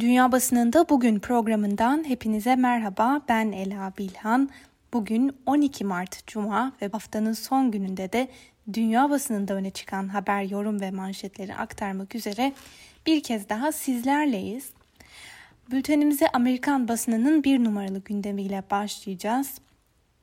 Dünya Basınında Bugün programından hepinize merhaba. Ben Ela Bilhan. Bugün 12 Mart Cuma ve haftanın son gününde de dünya basınında öne çıkan haber, yorum ve manşetleri aktarmak üzere bir kez daha sizlerleyiz. Bültenimize Amerikan basınının bir numaralı gündemiyle başlayacağız.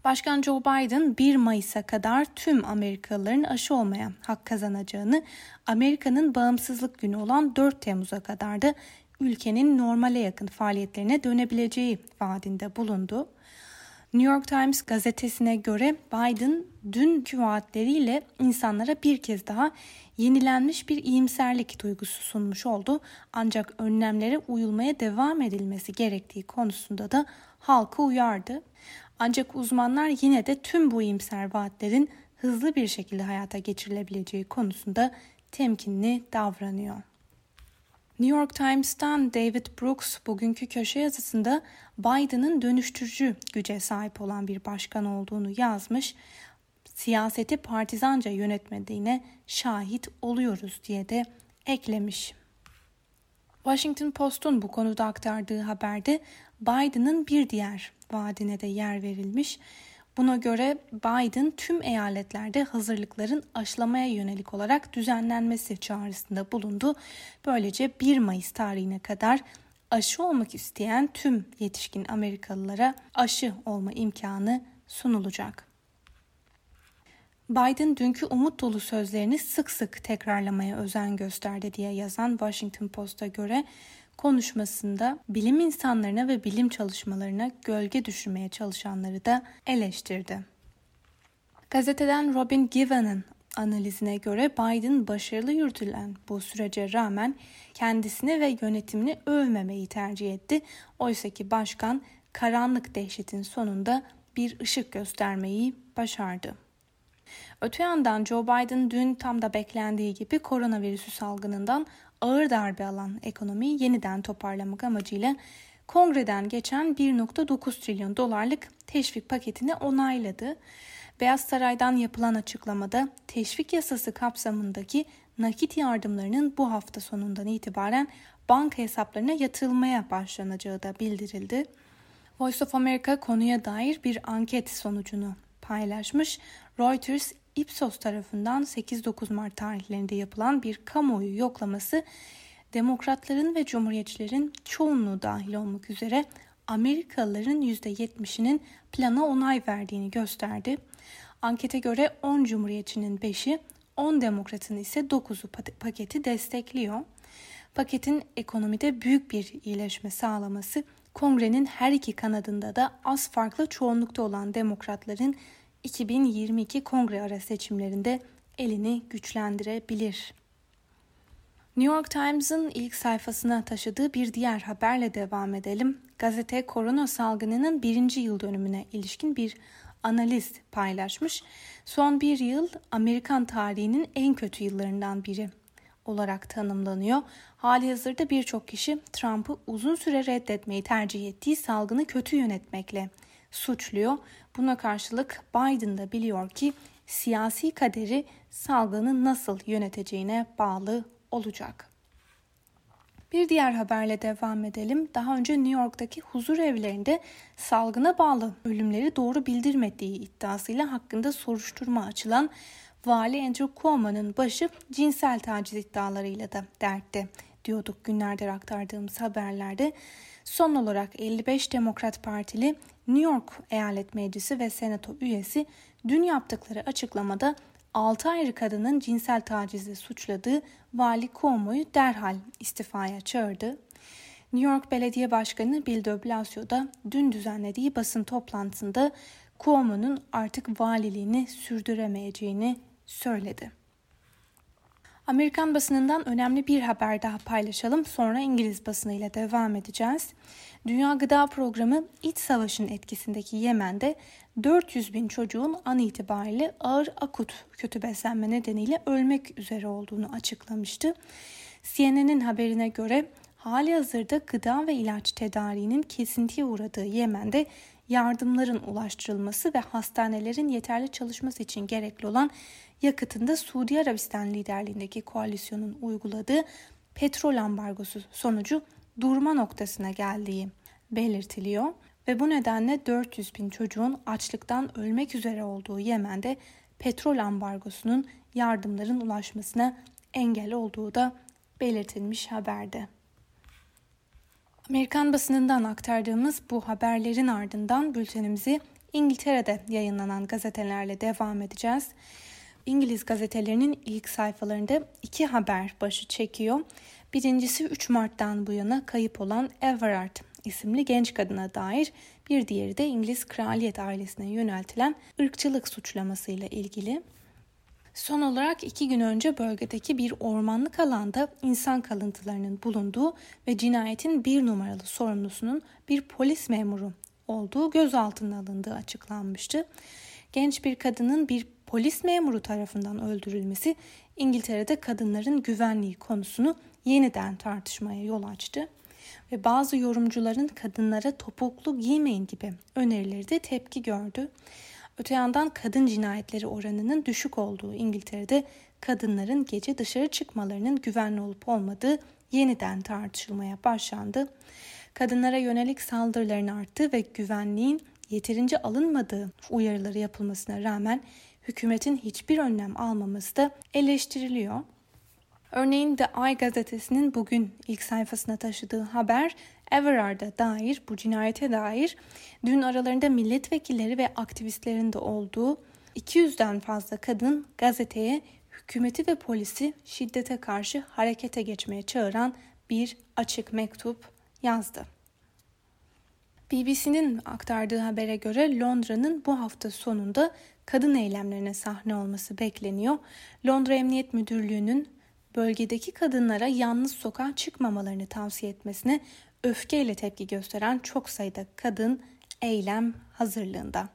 Başkan Joe Biden 1 Mayıs'a kadar tüm Amerikalıların aşı olmaya hak kazanacağını, Amerika'nın bağımsızlık günü olan 4 Temmuz'a kadar da ülkenin normale yakın faaliyetlerine dönebileceği vaadinde bulundu. New York Times gazetesine göre Biden dünkü vaatleriyle insanlara bir kez daha yenilenmiş bir iyimserlik duygusu sunmuş oldu. Ancak önlemlere uyulmaya devam edilmesi gerektiği konusunda da halkı uyardı. Ancak uzmanlar yine de tüm bu iyimser vaatlerin hızlı bir şekilde hayata geçirilebileceği konusunda temkinli davranıyor. New York Times'tan David Brooks bugünkü köşe yazısında Biden'ın dönüştürücü güce sahip olan bir başkan olduğunu yazmış. Siyaseti partizanca yönetmediğine şahit oluyoruz diye de eklemiş. Washington Post'un bu konuda aktardığı haberde Biden'ın bir diğer vaadine de yer verilmiş. Buna göre Biden tüm eyaletlerde hazırlıkların aşılamaya yönelik olarak düzenlenmesi çağrısında bulundu. Böylece 1 Mayıs tarihine kadar aşı olmak isteyen tüm yetişkin Amerikalılara aşı olma imkanı sunulacak. Biden dünkü umut dolu sözlerini sık sık tekrarlamaya özen gösterdi diye yazan Washington Post'a göre konuşmasında bilim insanlarına ve bilim çalışmalarına gölge düşürmeye çalışanları da eleştirdi. Gazeteden Robin Given'ın analizine göre Biden başarılı yürütülen bu sürece rağmen kendisini ve yönetimini övmemeyi tercih etti. Oysa ki başkan karanlık dehşetin sonunda bir ışık göstermeyi başardı. Öte yandan Joe Biden dün tam da beklendiği gibi koronavirüsü salgınından ağır darbe alan ekonomiyi yeniden toparlamak amacıyla kongreden geçen 1.9 trilyon dolarlık teşvik paketini onayladı. Beyaz Saray'dan yapılan açıklamada teşvik yasası kapsamındaki nakit yardımlarının bu hafta sonundan itibaren banka hesaplarına yatırılmaya başlanacağı da bildirildi. Voice of America konuya dair bir anket sonucunu paylaşmış. Reuters Ipsos tarafından 8-9 Mart tarihlerinde yapılan bir kamuoyu yoklaması demokratların ve cumhuriyetçilerin çoğunluğu dahil olmak üzere Amerikalıların %70'inin plana onay verdiğini gösterdi. Ankete göre 10 cumhuriyetçinin 5'i, 10 demokratın ise 9'u paketi destekliyor. Paketin ekonomide büyük bir iyileşme sağlaması, kongrenin her iki kanadında da az farklı çoğunlukta olan demokratların 2022 kongre ara seçimlerinde elini güçlendirebilir. New York Times'ın ilk sayfasına taşıdığı bir diğer haberle devam edelim. Gazete korona salgınının birinci yıl dönümüne ilişkin bir analiz paylaşmış. Son bir yıl Amerikan tarihinin en kötü yıllarından biri olarak tanımlanıyor. Hali hazırda birçok kişi Trump'ı uzun süre reddetmeyi tercih ettiği salgını kötü yönetmekle suçluyor. Buna karşılık Biden da biliyor ki siyasi kaderi salgını nasıl yöneteceğine bağlı olacak. Bir diğer haberle devam edelim. Daha önce New York'taki huzur evlerinde salgına bağlı ölümleri doğru bildirmediği iddiasıyla hakkında soruşturma açılan Vali Andrew Cuomo'nun başı cinsel taciz iddialarıyla da dertte diyorduk günlerdir aktardığımız haberlerde. Son olarak 55 Demokrat Partili New York Eyalet Meclisi ve Senato üyesi dün yaptıkları açıklamada 6 ayrı kadının cinsel tacizle suçladığı Vali Cuomo'yu derhal istifaya çağırdı. New York Belediye Başkanı Bill de Blasio da dün düzenlediği basın toplantısında Cuomo'nun artık valiliğini sürdüremeyeceğini söyledi. Amerikan basınından önemli bir haber daha paylaşalım. Sonra İngiliz basınıyla devam edeceğiz. Dünya Gıda Programı iç savaşın etkisindeki Yemen'de 400 bin çocuğun an itibariyle ağır akut kötü beslenme nedeniyle ölmek üzere olduğunu açıklamıştı. CNN'in haberine göre hali hazırda gıda ve ilaç tedariğinin kesintiye uğradığı Yemen'de yardımların ulaştırılması ve hastanelerin yeterli çalışması için gerekli olan yakıtında Suudi Arabistan liderliğindeki koalisyonun uyguladığı petrol ambargosu sonucu durma noktasına geldiği belirtiliyor ve bu nedenle 400 bin çocuğun açlıktan ölmek üzere olduğu Yemen'de petrol ambargosunun yardımların ulaşmasına engel olduğu da belirtilmiş haberde. Amerikan basınından aktardığımız bu haberlerin ardından bültenimizi İngiltere'de yayınlanan gazetelerle devam edeceğiz. İngiliz gazetelerinin ilk sayfalarında iki haber başı çekiyor. Birincisi 3 Mart'tan bu yana kayıp olan Everard isimli genç kadına dair, bir diğeri de İngiliz kraliyet ailesine yöneltilen ırkçılık suçlamasıyla ilgili. Son olarak iki gün önce bölgedeki bir ormanlık alanda insan kalıntılarının bulunduğu ve cinayetin bir numaralı sorumlusunun bir polis memuru olduğu gözaltına alındığı açıklanmıştı. Genç bir kadının bir polis memuru tarafından öldürülmesi İngiltere'de kadınların güvenliği konusunu yeniden tartışmaya yol açtı ve bazı yorumcuların kadınlara topuklu giymeyin gibi önerileri de tepki gördü. Öte yandan kadın cinayetleri oranının düşük olduğu İngiltere'de kadınların gece dışarı çıkmalarının güvenli olup olmadığı yeniden tartışılmaya başlandı. Kadınlara yönelik saldırıların arttığı ve güvenliğin yeterince alınmadığı uyarıları yapılmasına rağmen hükümetin hiçbir önlem almaması da eleştiriliyor. Örneğin The Eye gazetesinin bugün ilk sayfasına taşıdığı haber Everard'a dair, bu cinayete dair dün aralarında milletvekilleri ve aktivistlerin de olduğu 200'den fazla kadın gazeteye hükümeti ve polisi şiddete karşı harekete geçmeye çağıran bir açık mektup yazdı. BBC'nin aktardığı habere göre Londra'nın bu hafta sonunda kadın eylemlerine sahne olması bekleniyor. Londra Emniyet Müdürlüğü'nün bölgedeki kadınlara yalnız sokağa çıkmamalarını tavsiye etmesine öfkeyle tepki gösteren çok sayıda kadın eylem hazırlığında.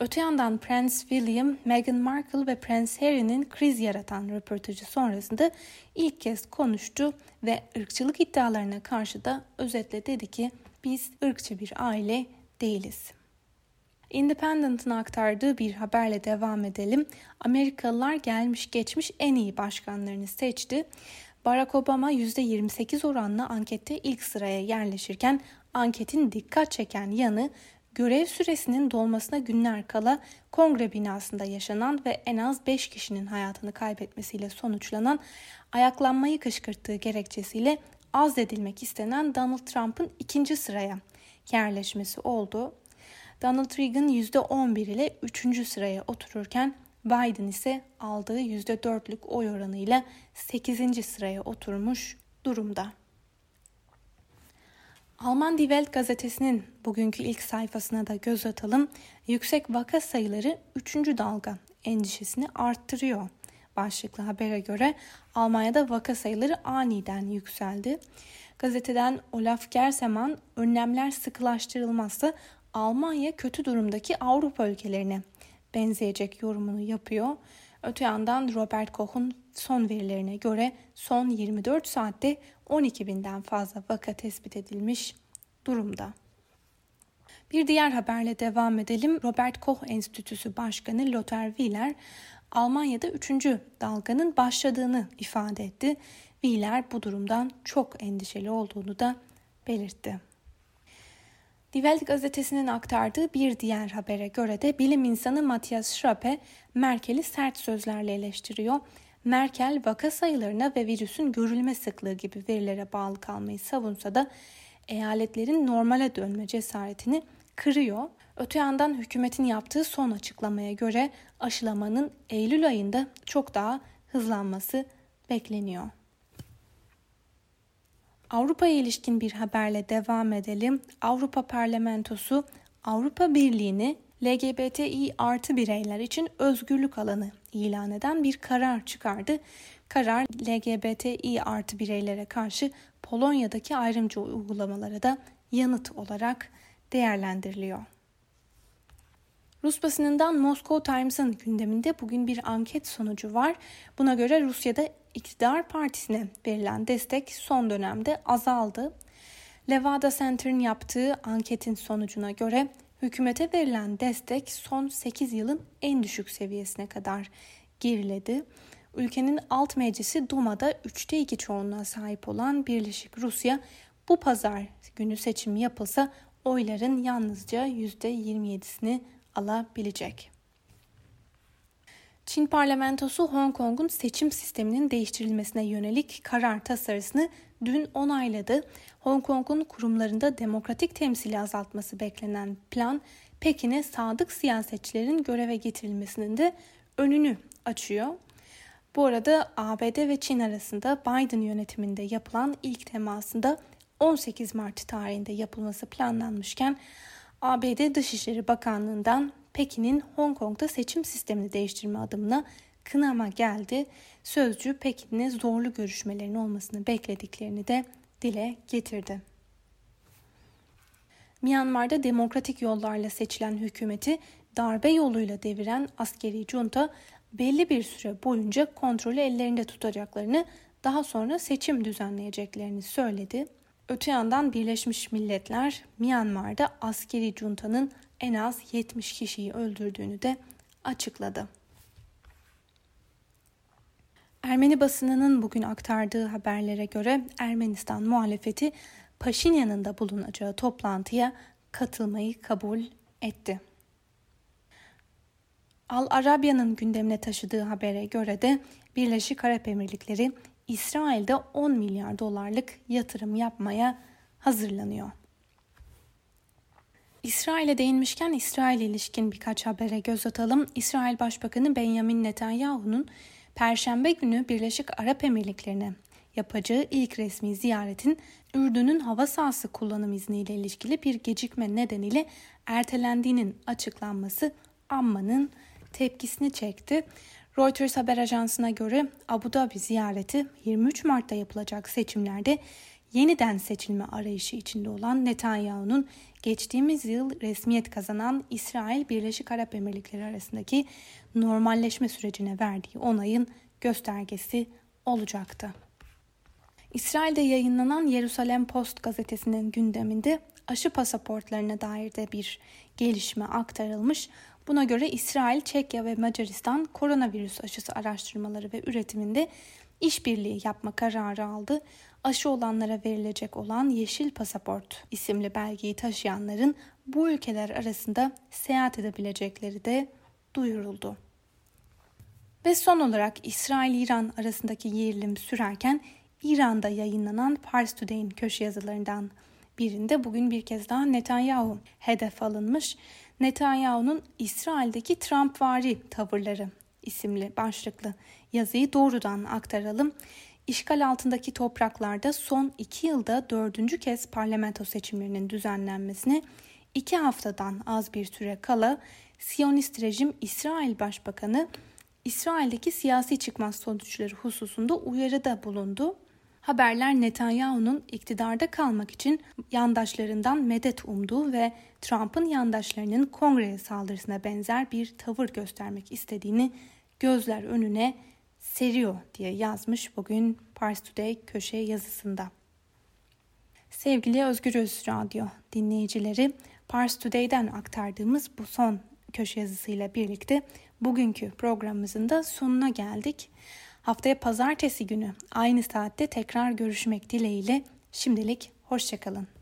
Öte yandan Prince William, Meghan Markle ve Prince Harry'nin kriz yaratan röportajı sonrasında ilk kez konuştu ve ırkçılık iddialarına karşı da özetle dedi ki biz ırkçı bir aile değiliz. Independent'ın aktardığı bir haberle devam edelim. Amerikalılar gelmiş geçmiş en iyi başkanlarını seçti. Barack Obama %28 oranla ankette ilk sıraya yerleşirken anketin dikkat çeken yanı görev süresinin dolmasına günler kala kongre binasında yaşanan ve en az 5 kişinin hayatını kaybetmesiyle sonuçlanan ayaklanmayı kışkırttığı gerekçesiyle azledilmek istenen Donald Trump'ın ikinci sıraya yerleşmesi oldu. Donald Reagan %11 ile 3. sıraya otururken Biden ise aldığı %4'lük oy oranıyla 8. sıraya oturmuş durumda. Alman Die Welt gazetesinin bugünkü ilk sayfasına da göz atalım. Yüksek vaka sayıları 3. dalga endişesini arttırıyor. Başlıklı habere göre Almanya'da vaka sayıları aniden yükseldi. Gazeteden Olaf Gerseman önlemler sıkılaştırılmazsa Almanya kötü durumdaki Avrupa ülkelerine benzeyecek yorumunu yapıyor. Öte yandan Robert Koch'un son verilerine göre son 24 saatte 12 binden fazla vaka tespit edilmiş durumda. Bir diğer haberle devam edelim. Robert Koch Enstitüsü Başkanı Lothar Wieler Almanya'da 3. dalganın başladığını ifade etti. Wieler bu durumdan çok endişeli olduğunu da belirtti. Die gazetesinin aktardığı bir diğer habere göre de bilim insanı Matthias Schrappe Merkel'i sert sözlerle eleştiriyor. Merkel vaka sayılarına ve virüsün görülme sıklığı gibi verilere bağlı kalmayı savunsa da eyaletlerin normale dönme cesaretini kırıyor. Öte yandan hükümetin yaptığı son açıklamaya göre aşılamanın Eylül ayında çok daha hızlanması bekleniyor. Avrupa'ya ilişkin bir haberle devam edelim. Avrupa Parlamentosu Avrupa Birliği'ni LGBTİ artı bireyler için özgürlük alanı ilan eden bir karar çıkardı. Karar LGBTİ artı bireylere karşı Polonya'daki ayrımcı uygulamalara da yanıt olarak değerlendiriliyor. Rus basınından Moscow Times'ın gündeminde bugün bir anket sonucu var. Buna göre Rusya'da iktidar partisine verilen destek son dönemde azaldı. Levada Center'ın yaptığı anketin sonucuna göre hükümete verilen destek son 8 yılın en düşük seviyesine kadar geriledi. Ülkenin alt meclisi Duma'da 3'te 2 çoğunluğa sahip olan Birleşik Rusya bu pazar günü seçim yapılsa oyların yalnızca %27'sini alabilecek. Çin parlamentosu Hong Kong'un seçim sisteminin değiştirilmesine yönelik karar tasarısını dün onayladı. Hong Kong'un kurumlarında demokratik temsili azaltması beklenen plan Pekin'e sadık siyasetçilerin göreve getirilmesinin de önünü açıyor. Bu arada ABD ve Çin arasında Biden yönetiminde yapılan ilk temasında 18 Mart tarihinde yapılması planlanmışken ABD Dışişleri Bakanlığı'ndan Pekin'in Hong Kong'da seçim sistemini değiştirme adımına kınama geldi. Sözcü Pekin'le zorlu görüşmelerin olmasını beklediklerini de dile getirdi. Myanmar'da demokratik yollarla seçilen hükümeti darbe yoluyla deviren askeri junta belli bir süre boyunca kontrolü ellerinde tutacaklarını, daha sonra seçim düzenleyeceklerini söyledi. Öte yandan Birleşmiş Milletler Myanmar'da askeri juntanın en az 70 kişiyi öldürdüğünü de açıkladı. Ermeni basınının bugün aktardığı haberlere göre Ermenistan muhalefeti Paşinyan'ın da bulunacağı toplantıya katılmayı kabul etti. Al Arabya'nın gündemine taşıdığı habere göre de Birleşik Arap Emirlikleri İsrail'de 10 milyar dolarlık yatırım yapmaya hazırlanıyor. İsrail'e değinmişken İsrail ilişkin birkaç habere göz atalım. İsrail Başbakanı Benjamin Netanyahu'nun Perşembe günü Birleşik Arap Emirlikleri'ne yapacağı ilk resmi ziyaretin Ürdün'ün hava sahası kullanım izniyle ilişkili bir gecikme nedeniyle ertelendiğinin açıklanması Amman'ın tepkisini çekti. Reuters haber ajansına göre Abu Dhabi ziyareti 23 Mart'ta yapılacak seçimlerde yeniden seçilme arayışı içinde olan Netanyahu'nun geçtiğimiz yıl resmiyet kazanan İsrail Birleşik Arap Emirlikleri arasındaki normalleşme sürecine verdiği onayın göstergesi olacaktı. İsrail'de yayınlanan Yerusalem Post gazetesinin gündeminde aşı pasaportlarına dair de bir gelişme aktarılmış. Buna göre İsrail, Çekya ve Macaristan koronavirüs aşısı araştırmaları ve üretiminde işbirliği yapma kararı aldı. Aşı olanlara verilecek olan Yeşil Pasaport isimli belgeyi taşıyanların bu ülkeler arasında seyahat edebilecekleri de duyuruldu. Ve son olarak İsrail-İran arasındaki gerilim sürerken İran'da yayınlanan Pars Today'in köşe yazılarından birinde bugün bir kez daha Netanyahu hedef alınmış. Netanyahu'nun İsrail'deki Trumpvari tavırları isimli başlıklı yazıyı doğrudan aktaralım. İşgal altındaki topraklarda son iki yılda dördüncü kez parlamento seçimlerinin düzenlenmesine iki haftadan az bir süre kala Siyonist rejim İsrail Başbakanı İsrail'deki siyasi çıkmaz sonuçları hususunda uyarıda bulundu. Haberler Netanyahu'nun iktidarda kalmak için yandaşlarından medet umduğu ve Trump'ın yandaşlarının kongreye saldırısına benzer bir tavır göstermek istediğini gözler önüne seriyor diye yazmış bugün Pars Today köşe yazısında. Sevgili Özgür Öz Radyo dinleyicileri, Pars Today'den aktardığımız bu son köşe yazısıyla birlikte bugünkü programımızın da sonuna geldik. Haftaya pazartesi günü aynı saatte tekrar görüşmek dileğiyle şimdilik hoşçakalın.